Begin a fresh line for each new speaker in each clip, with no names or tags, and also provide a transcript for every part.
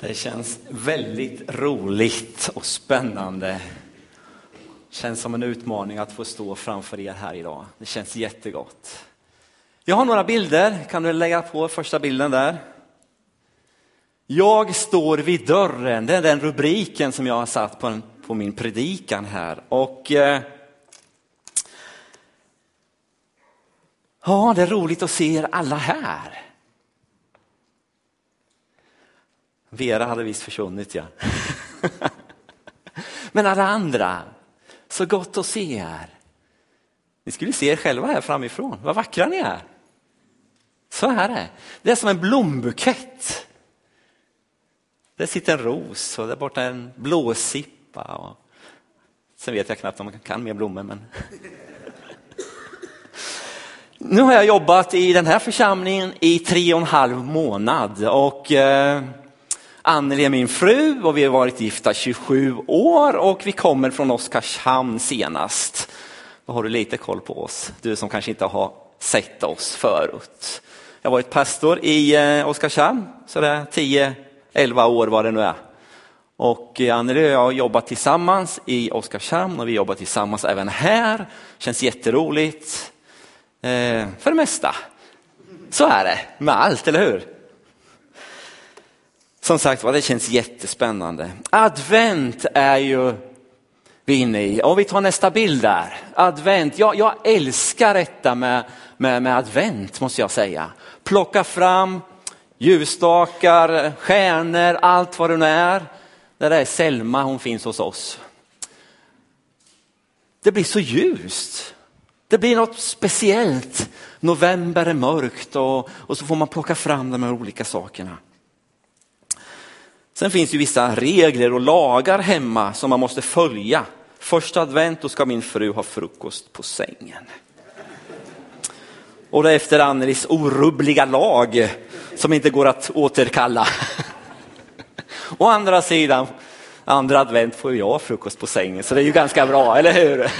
Det känns väldigt roligt och spännande. Känns som en utmaning att få stå framför er här idag. Det känns jättegott. Jag har några bilder, kan du lägga på första bilden där? Jag står vid dörren, det är den rubriken som jag har satt på, en, på min predikan här. Och eh, Ja, det är roligt att se er alla här. Vera hade visst försvunnit ja. Men alla andra, så gott att se er. Ni skulle se er själva här framifrån, vad vackra ni är. Så är det. Det är som en blombukett. Där sitter en ros och där borta en blåsippa. Och... Sen vet jag knappt om man kan mer blommor. Men... Nu har jag jobbat i den här församlingen i tre och en halv månad och eh, Anneli är min fru och vi har varit gifta 27 år och vi kommer från Oskarshamn senast. Då har du lite koll på oss, du som kanske inte har sett oss förut. Jag har varit pastor i eh, Oskarshamn, sådär 10-11 år vad det nu är. Och eh, Anneli och jag har jobbat tillsammans i Oskarshamn och vi jobbar tillsammans även här. Känns jätteroligt. Eh, för det mesta. Så är det med allt, eller hur? Som sagt var, det känns jättespännande. Advent är ju vi inne i. Om vi tar nästa bild där. Advent, jag, jag älskar detta med, med, med advent måste jag säga. Plocka fram ljusstakar, stjärnor, allt vad det nu är. Det där är Selma, hon finns hos oss. Det blir så ljust. Det blir något speciellt. November är mörkt och, och så får man plocka fram de här olika sakerna. Sen finns det vissa regler och lagar hemma som man måste följa. Första advent då ska min fru ha frukost på sängen. Och det är efter Annelies orubbliga lag som inte går att återkalla. Å andra sidan, andra advent får jag frukost på sängen så det är ju ganska bra, eller hur?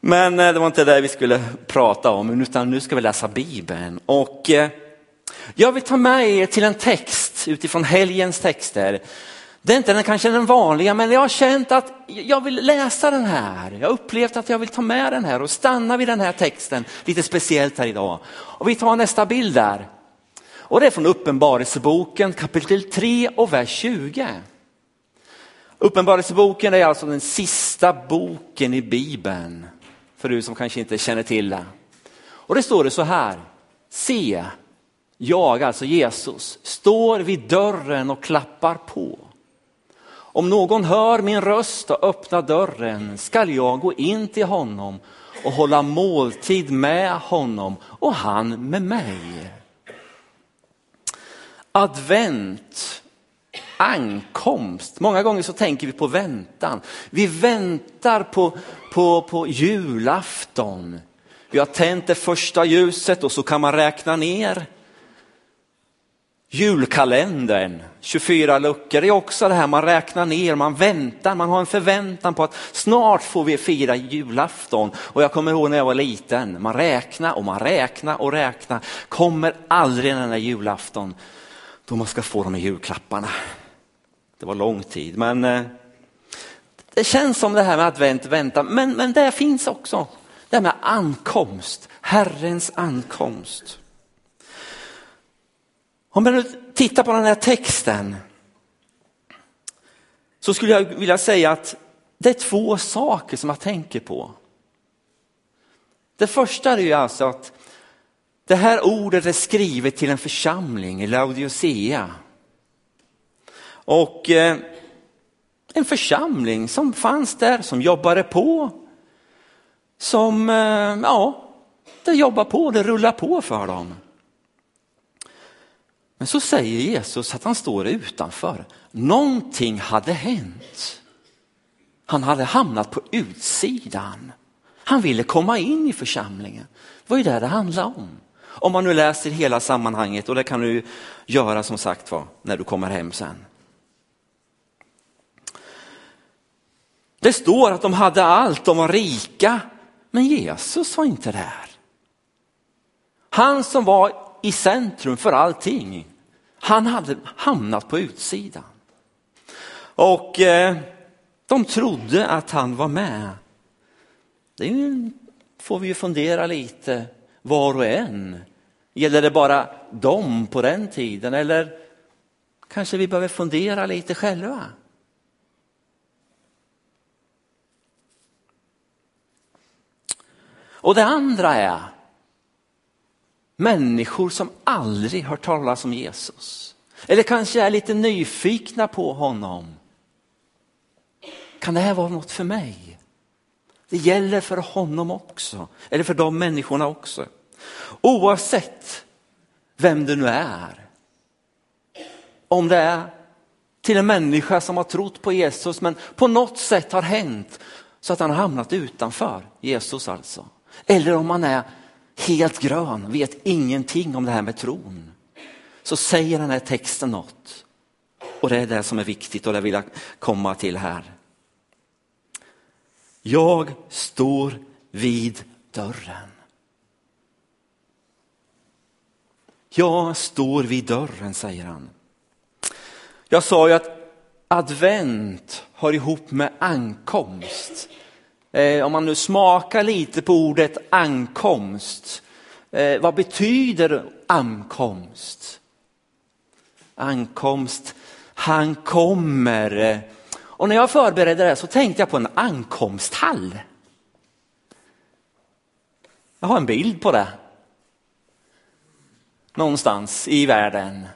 Men eh, det var inte det vi skulle prata om, utan nu ska vi läsa Bibeln. Och eh, jag vill ta med er till en text utifrån helgens texter. Det är inte den, kanske den vanliga, men jag har känt att jag vill läsa den här. Jag har upplevt att jag vill ta med den här och stanna vid den här texten lite speciellt här idag. Och vi tar nästa bild där. Och det är från Uppenbarelseboken kapitel 3 och vers 20. Uppenbarelseboken är alltså den sista boken i Bibeln för du som kanske inte känner till det. Och det står det så här, se, jag, alltså Jesus, står vid dörren och klappar på. Om någon hör min röst och öppnar dörren skall jag gå in till honom och hålla måltid med honom och han med mig. Advent, ankomst. Många gånger så tänker vi på väntan. Vi väntar på, på, på julafton. Vi har tänt det första ljuset och så kan man räkna ner. Julkalendern, 24 luckor, det är också det här man räknar ner, man väntar, man har en förväntan på att snart får vi fira julafton. Och jag kommer ihåg när jag var liten, man räknar och man räknar och räknar, kommer aldrig den där julafton då man ska få de här julklapparna. Det var lång tid, men eh, det känns som det här med advent, vänta, men, men det finns också det här med ankomst, Herrens ankomst. Om man tittar på den här texten så skulle jag vilja säga att det är två saker som jag tänker på. Det första är ju alltså att det här ordet är skrivet till en församling i Laodicea. Och eh, en församling som fanns där, som jobbade på, som, eh, ja, det jobbar på, det rullar på för dem. Men så säger Jesus att han står utanför. Någonting hade hänt. Han hade hamnat på utsidan. Han ville komma in i församlingen. Det var ju det det handlade om. Om man nu läser hela sammanhanget och det kan du göra som sagt var när du kommer hem sen. Det står att de hade allt, de var rika, men Jesus var inte där. Han som var i centrum för allting. Han hade hamnat på utsidan. Och eh, de trodde att han var med. Det får vi ju fundera lite var och en. Gäller det bara dem på den tiden eller kanske vi behöver fundera lite själva? Och det andra är människor som aldrig hört talas om Jesus. Eller kanske är lite nyfikna på honom. Kan det här vara något för mig? Det gäller för honom också, eller för de människorna också. Oavsett vem du nu är. Om det är till en människa som har trott på Jesus men på något sätt har hänt så att han har hamnat utanför Jesus alltså. Eller om man är helt grön, vet ingenting om det här med tron. Så säger den här texten något. Och det är det som är viktigt och det vill jag komma till här. Jag står vid dörren. Jag står vid dörren, säger han. Jag sa ju att advent hör ihop med ankomst. Eh, om man nu smakar lite på ordet ankomst, eh, vad betyder ankomst? Ankomst, han kommer. Eh, och när jag förberedde det så tänkte jag på en ankomsthall. Jag har en bild på det. Någonstans i världen.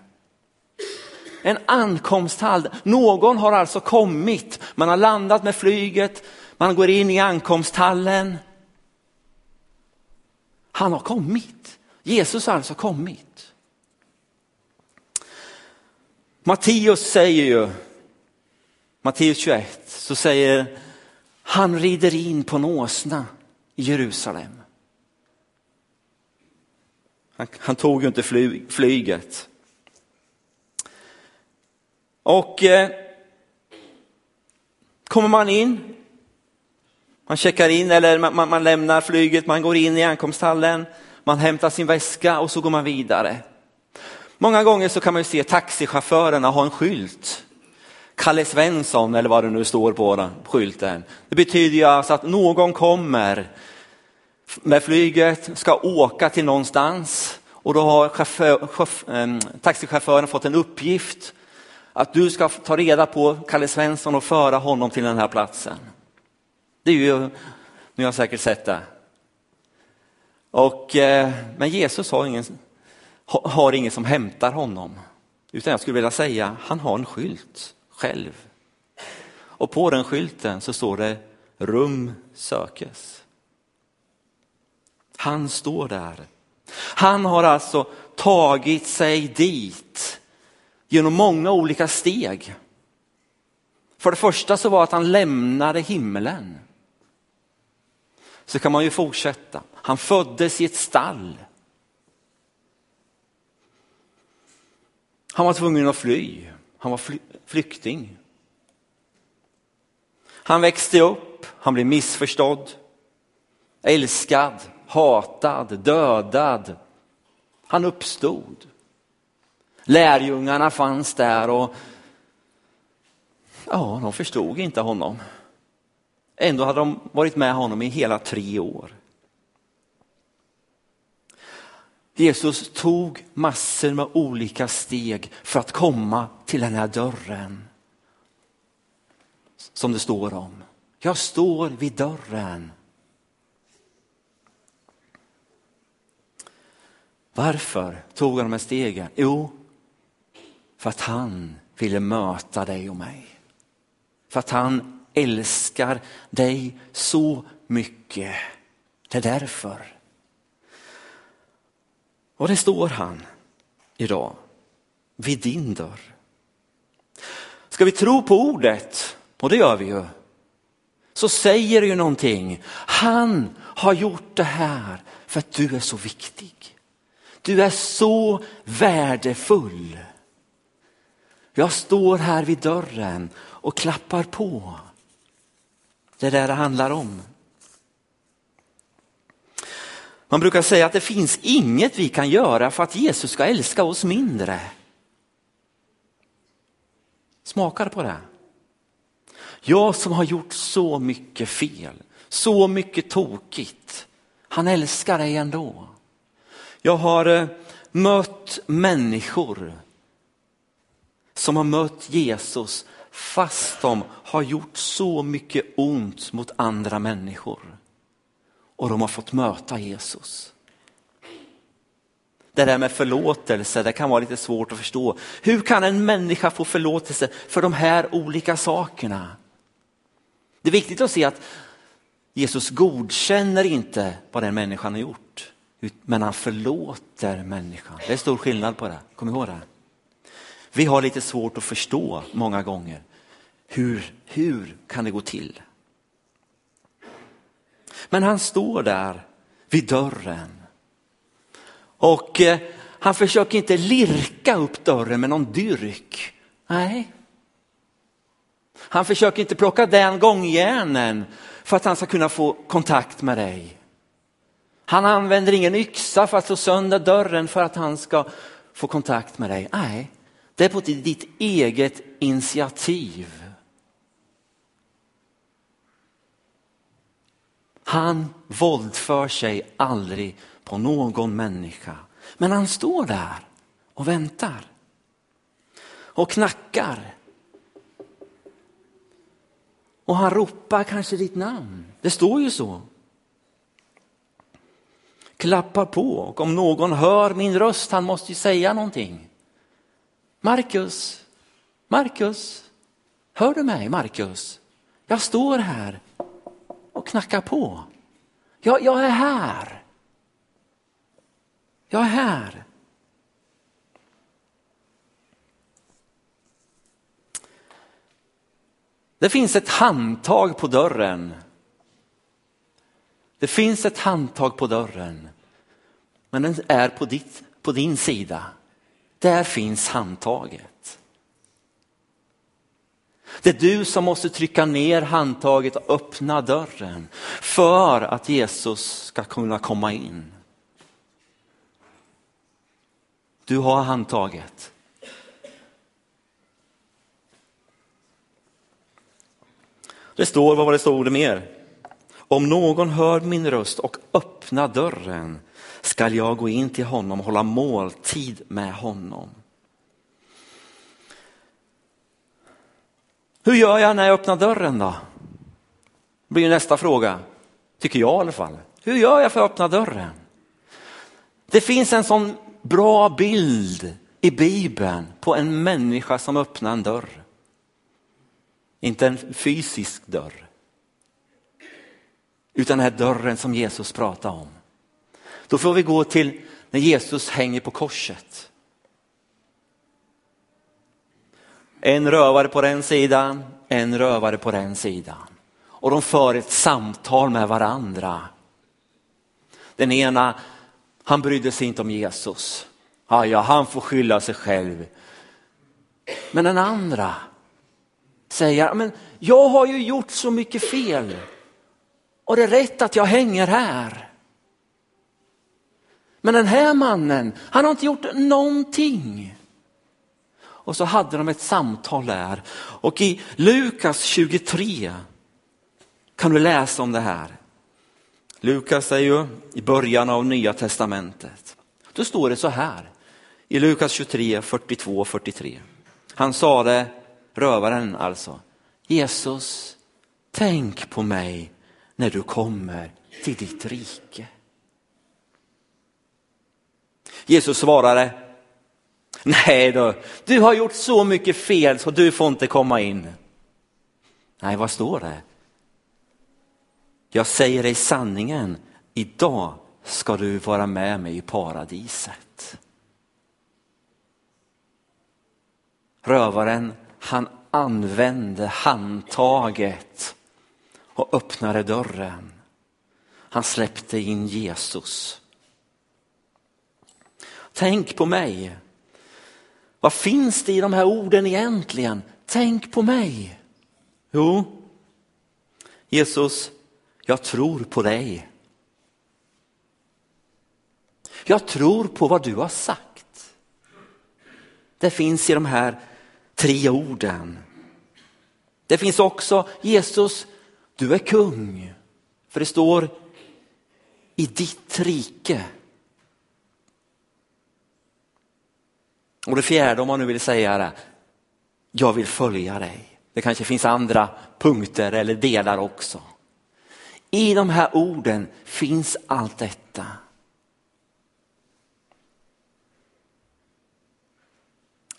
En ankomsthall. Någon har alltså kommit, man har landat med flyget, man går in i ankomsthallen. Han har kommit. Jesus har alltså kommit. Matteus säger ju, Matteus 21, så säger han rider in på en åsna i Jerusalem. Han, han tog ju inte fly, flyget. Och eh, kommer man in man checkar in eller man, man, man, lämnar flyget, man går in i ankomsthallen, man hämtar sin väska och så går man vidare. Många gånger så kan man ju se taxichaufförerna ha en skylt. Kalle Svensson eller vad det nu står på den, skylten. Det betyder ju alltså att någon kommer med flyget, ska åka till någonstans och då har chaufför, chauff, eh, taxichauffören fått en uppgift att du ska ta reda på Kalle Svensson och föra honom till den här platsen. Det är ju, ni har säkert sett det. Och, eh, men Jesus har ingen, har ingen som hämtar honom. Utan jag skulle vilja säga, han har en skylt själv. Och på den skylten så står det rum sökes. Han står där. Han har alltså tagit sig dit genom många olika steg. För det första så var att han lämnade himlen så kan man ju fortsätta. Han föddes i ett stall. Han var tvungen att fly. Han var fly flykting. Han växte upp, han blev missförstådd, älskad, hatad, dödad. Han uppstod. Lärjungarna fanns där och ja, de förstod inte honom. Ändå hade de varit med honom i hela tre år. Jesus tog massor med olika steg för att komma till den här dörren. Som det står om. Jag står vid dörren. Varför tog han de här stegen? Jo, för att han ville möta dig och mig. För att han älskar dig så mycket. Det är därför. Och det står han idag, vid din dörr. Ska vi tro på ordet, och det gör vi ju, så säger det ju någonting. Han har gjort det här för att du är så viktig. Du är så värdefull. Jag står här vid dörren och klappar på. Det är det det handlar om. Man brukar säga att det finns inget vi kan göra för att Jesus ska älska oss mindre. Smakar på det? Jag som har gjort så mycket fel, så mycket tokigt. Han älskar dig ändå. Jag har eh, mött människor som har mött Jesus fast de har gjort så mycket ont mot andra människor. Och de har fått möta Jesus. Det där med förlåtelse, det kan vara lite svårt att förstå. Hur kan en människa få förlåtelse för de här olika sakerna? Det är viktigt att se att Jesus godkänner inte vad den människan har gjort, men han förlåter människan. Det är stor skillnad på det, kom ihåg det. Vi har lite svårt att förstå många gånger. Hur, hur kan det gå till? Men han står där vid dörren. Och eh, han försöker inte lirka upp dörren med någon dyrk. Nej. Han försöker inte plocka den gångjärnen för att han ska kunna få kontakt med dig. Han använder ingen yxa för att slå sönder dörren för att han ska få kontakt med dig. Nej, det är på ditt eget initiativ. Han våldför sig aldrig på någon människa. Men han står där och väntar. Och knackar. Och han ropar kanske ditt namn. Det står ju så. Klappar på och om någon hör min röst, han måste ju säga någonting. Markus, Markus, hör du mig Markus? Jag står här och knackar på. Jag, jag är här. Jag är här. Det finns ett handtag på dörren. Det finns ett handtag på dörren. Men den är på, ditt, på din sida. Där finns handtaget. Det är du som måste trycka ner handtaget och öppna dörren för att Jesus ska kunna komma in. Du har handtaget. Det står, vad var det stod mer? Om någon hör min röst och öppnar dörren skall jag gå in till honom och hålla måltid med honom. Hur gör jag när jag öppnar dörren då? Blir nästa fråga, tycker jag i alla fall. Hur gör jag för att öppna dörren? Det finns en sån bra bild i Bibeln på en människa som öppnar en dörr. Inte en fysisk dörr. Utan den här dörren som Jesus pratar om. Då får vi gå till när Jesus hänger på korset. En rövare på den sidan, en rövare på den sidan. Och de för ett samtal med varandra. Den ena, han brydde sig inte om Jesus. Ja, ja, han får skylla sig själv. Men den andra säger, men jag har ju gjort så mycket fel. Och det är rätt att jag hänger här. Men den här mannen, han har inte gjort någonting. Och så hade de ett samtal där. Och i Lukas 23 kan du läsa om det här. Lukas är ju i början av nya testamentet. Då står det så här i Lukas 23, 42 och 43. Han sa det, rövaren alltså, Jesus, tänk på mig när du kommer till ditt rike. Jesus svarade, nej då, du har gjort så mycket fel så du får inte komma in. Nej, vad står det? Jag säger dig sanningen, idag ska du vara med mig i paradiset. Rövaren, han använde handtaget och öppnade dörren. Han släppte in Jesus. Tänk på mig. Vad finns det i de här orden egentligen? Tänk på mig. Jo, Jesus, jag tror på dig. Jag tror på vad du har sagt. Det finns i de här tre orden. Det finns också Jesus, du är kung. För det står i ditt rike. Och det fjärde om man nu vill säga det, jag vill följa dig. Det kanske finns andra punkter eller delar också. I de här orden finns allt detta.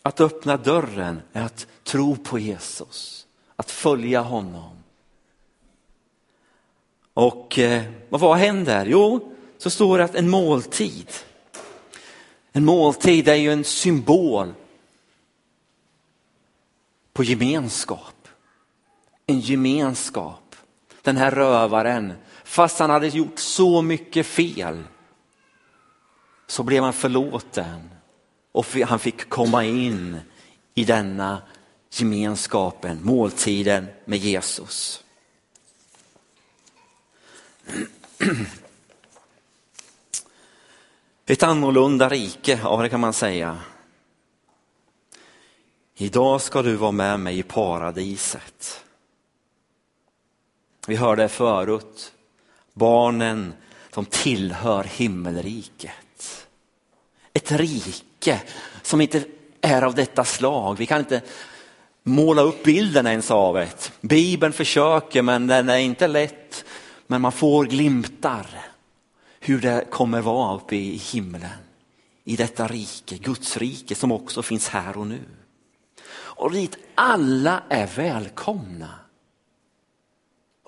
Att öppna dörren är att tro på Jesus, att följa honom. Och eh, vad händer? Jo, så står det att en måltid. En måltid är ju en symbol på gemenskap. En gemenskap. Den här rövaren, fast han hade gjort så mycket fel, så blev han förlåten och han fick komma in i denna gemenskapen, måltiden med Jesus. Ett annorlunda rike, ja det kan man säga. Idag ska du vara med mig i paradiset. Vi hörde förut, barnen de tillhör himmelriket. Ett rike som inte är av detta slag. Vi kan inte måla upp bilden ens av det. Bibeln försöker men den är inte lätt. Men man får glimtar hur det kommer vara uppe i himlen. I detta rike, Guds rike som också finns här och nu. Och dit alla är välkomna.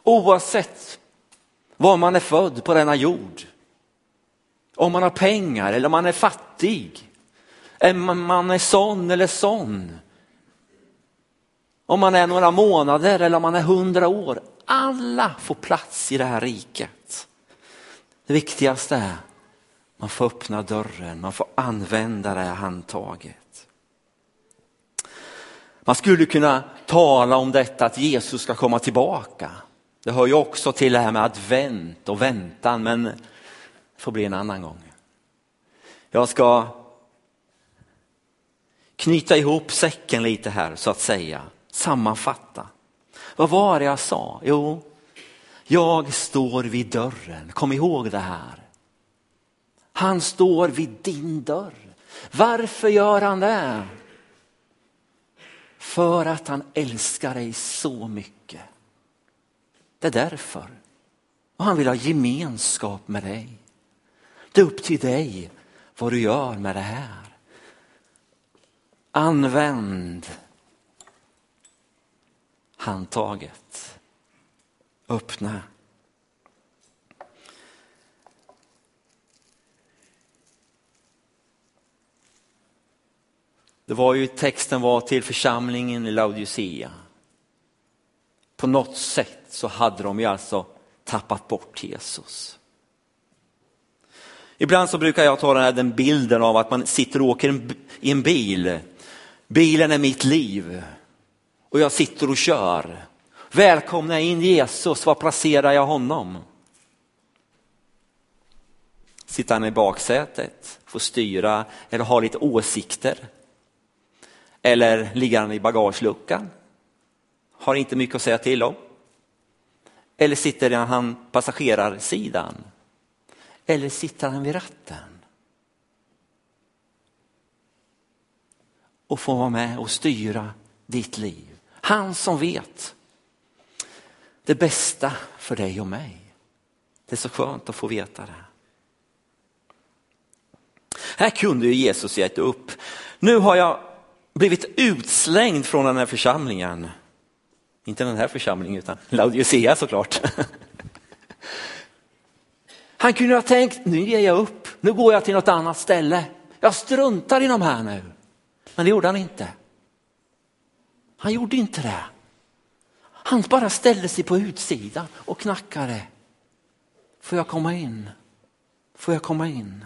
Oavsett var man är född på denna jord. Om man har pengar eller om man är fattig. Om man är sån eller sån. Om man är några månader eller om man är hundra år. Alla får plats i det här riket. Det viktigaste är man får öppna dörren, man får använda det här handtaget. Man skulle kunna tala om detta att Jesus ska komma tillbaka. Det hör ju också till det här med advent och väntan men det får bli en annan gång. Jag ska knyta ihop säcken lite här så att säga, sammanfatta. Vad var det jag sa? Jo, jag står vid dörren. Kom ihåg det här. Han står vid din dörr. Varför gör han det? För att han älskar dig så mycket. Det är därför. Och han vill ha gemenskap med dig. Det är upp till dig vad du gör med det här. Använd handtaget. Öppna. Det var ju texten var till församlingen i Laodicea. På något sätt så hade de ju alltså tappat bort Jesus. Ibland så brukar jag ta den, här, den bilden av att man sitter och åker i en bil. Bilen är mitt liv och jag sitter och kör. Välkomna in Jesus, var placerar jag honom? Sitter han i baksätet, får styra eller har lite åsikter? Eller ligger han i bagageluckan? Har inte mycket att säga till om. Eller sitter han passagerarsidan? Eller sitter han vid ratten? Och får vara med och styra ditt liv. Han som vet det bästa för dig och mig. Det är så skönt att få veta det. Här kunde ju Jesus gett upp. Nu har jag blivit utslängd från den här församlingen. Inte den här församlingen utan Laodicea såklart. Han kunde ha tänkt, nu ger jag upp, nu går jag till något annat ställe. Jag struntar i de här nu. Men det gjorde han inte. Han gjorde inte det. Han bara ställde sig på utsidan och knackade. Får jag komma in? Får jag komma in?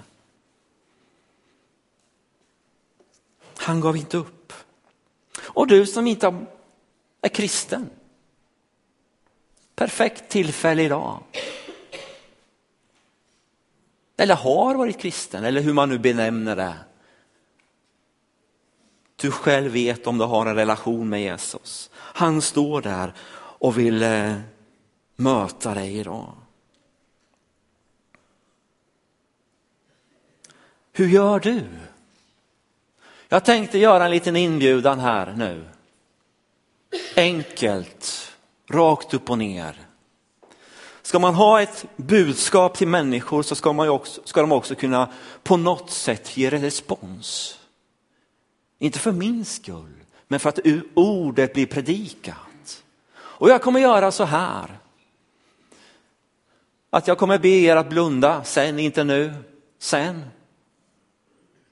Han gav inte upp. Och du som inte är kristen. Perfekt tillfälle idag. Eller har varit kristen, eller hur man nu benämner det. Du själv vet om du har en relation med Jesus. Han står där och vill eh, möta dig idag. Hur gör du? Jag tänkte göra en liten inbjudan här nu. Enkelt, rakt upp och ner. Ska man ha ett budskap till människor så ska, man också, ska de också kunna på något sätt ge respons. Inte för min skull, men för att ordet blir predikat. Och jag kommer göra så här. Att jag kommer be er att blunda, sen, inte nu, sen.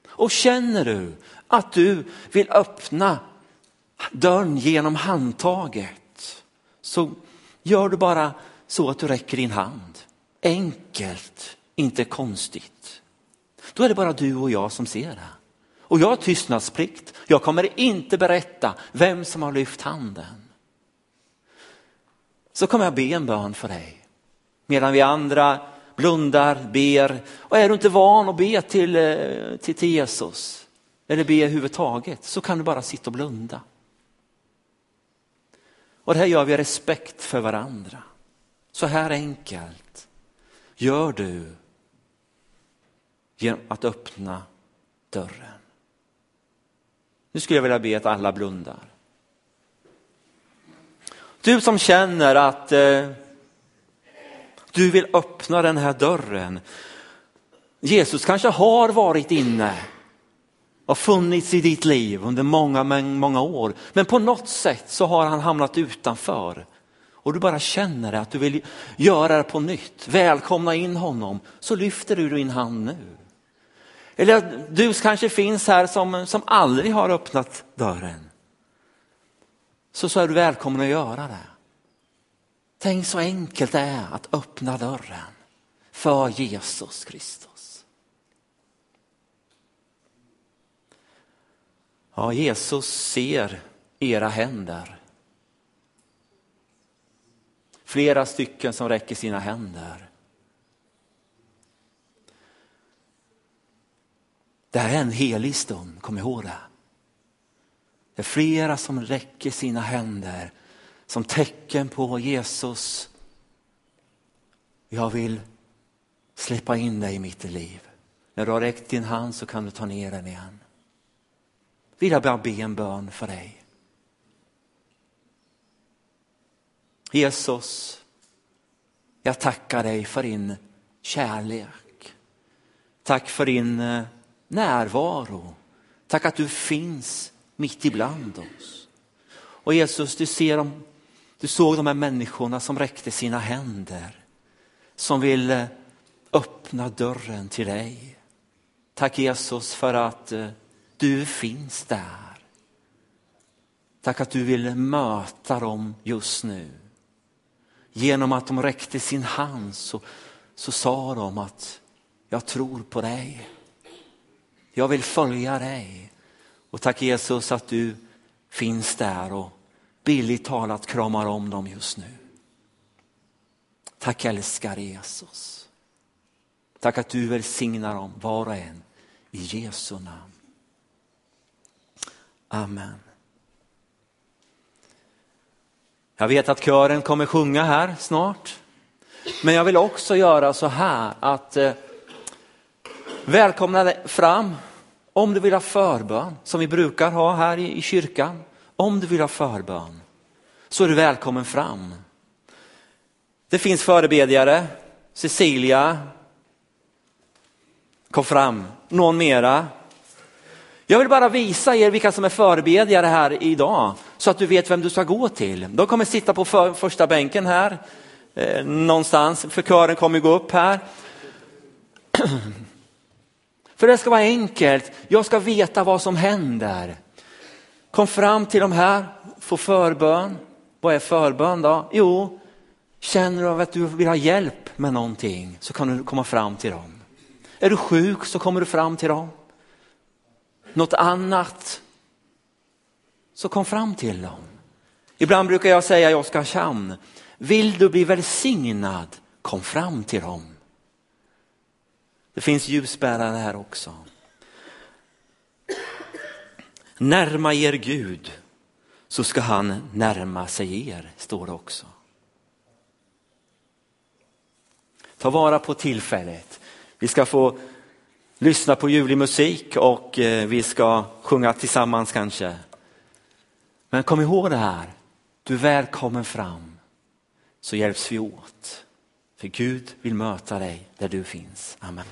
Och känner du att du vill öppna dörren genom handtaget så gör du bara så att du räcker din hand. Enkelt, inte konstigt. Då är det bara du och jag som ser det. Och jag har tystnadsplikt. Jag kommer inte berätta vem som har lyft handen. Så kommer jag be en bön för dig. Medan vi andra blundar, ber. Och är du inte van att be till, eh, till, till Jesus eller be överhuvudtaget så kan du bara sitta och blunda. Och det här gör vi respekt för varandra. Så här enkelt gör du genom att öppna dörren. Nu skulle jag vilja be att alla blundar. Du som känner att eh, du vill öppna den här dörren. Jesus kanske har varit inne och funnits i ditt liv under många, många år. Men på något sätt så har han hamnat utanför och du bara känner att du vill göra det på nytt, välkomna in honom, så lyfter du din hand nu. Eller du kanske finns här som, som aldrig har öppnat dörren. Så, så är du välkommen att göra det. Tänk så enkelt det är att öppna dörren för Jesus Kristus. Ja, Jesus ser era händer. Flera stycken som räcker sina händer. Det här är en helig stund, kom ihåg det. Det är flera som räcker sina händer som tecken på Jesus. Jag vill släppa in dig i mitt liv. När du har räckt din hand så kan du ta ner den igen. Vill jag bara be en bön för dig. Jesus, jag tackar dig för din kärlek. Tack för din eh, närvaro. Tack att du finns mitt ibland oss. Och Jesus, du ser dem du såg de här människorna som räckte sina händer, som ville eh, öppna dörren till dig. Tack Jesus för att eh, du finns där. Tack att du vill möta dem just nu. Genom att de räckte sin hand så, så sa de att jag tror på dig. Jag vill följa dig. Och tack Jesus att du finns där och billigt talat kramar om dem just nu. Tack älskar Jesus. Tack att du välsignar dem var och en i Jesu namn. Amen. Jag vet att kören kommer sjunga här snart. Men jag vill också göra så här att eh, välkomna dig fram om du vill ha förbön som vi brukar ha här i, i kyrkan. Om du vill ha förbön så är du välkommen fram. Det finns förebedjare, Cecilia, kom fram, någon mera. Jag vill bara visa er vilka som är förebedjare här idag så att du vet vem du ska gå till. De kommer sitta på för, första bänken här eh, någonstans, för kören kommer gå upp här. För det ska vara enkelt, jag ska veta vad som händer. Kom fram till de här, få förbön. Vad är förbön då? Jo, känner du att du vill ha hjälp med någonting så kan du komma fram till dem. Är du sjuk så kommer du fram till dem. Något annat så kom fram till dem. Ibland brukar jag säga i Oskarshamn, vill du bli välsignad, kom fram till dem. Det finns ljusbärare här också. Närma er Gud så ska han närma sig er, står det också. Ta vara på tillfället. Vi ska få lyssna på ljuvlig musik och eh, vi ska sjunga tillsammans kanske. Men kom ihåg det här, du är välkommen fram så hjälps vi åt. För Gud vill möta dig där du finns. Amen.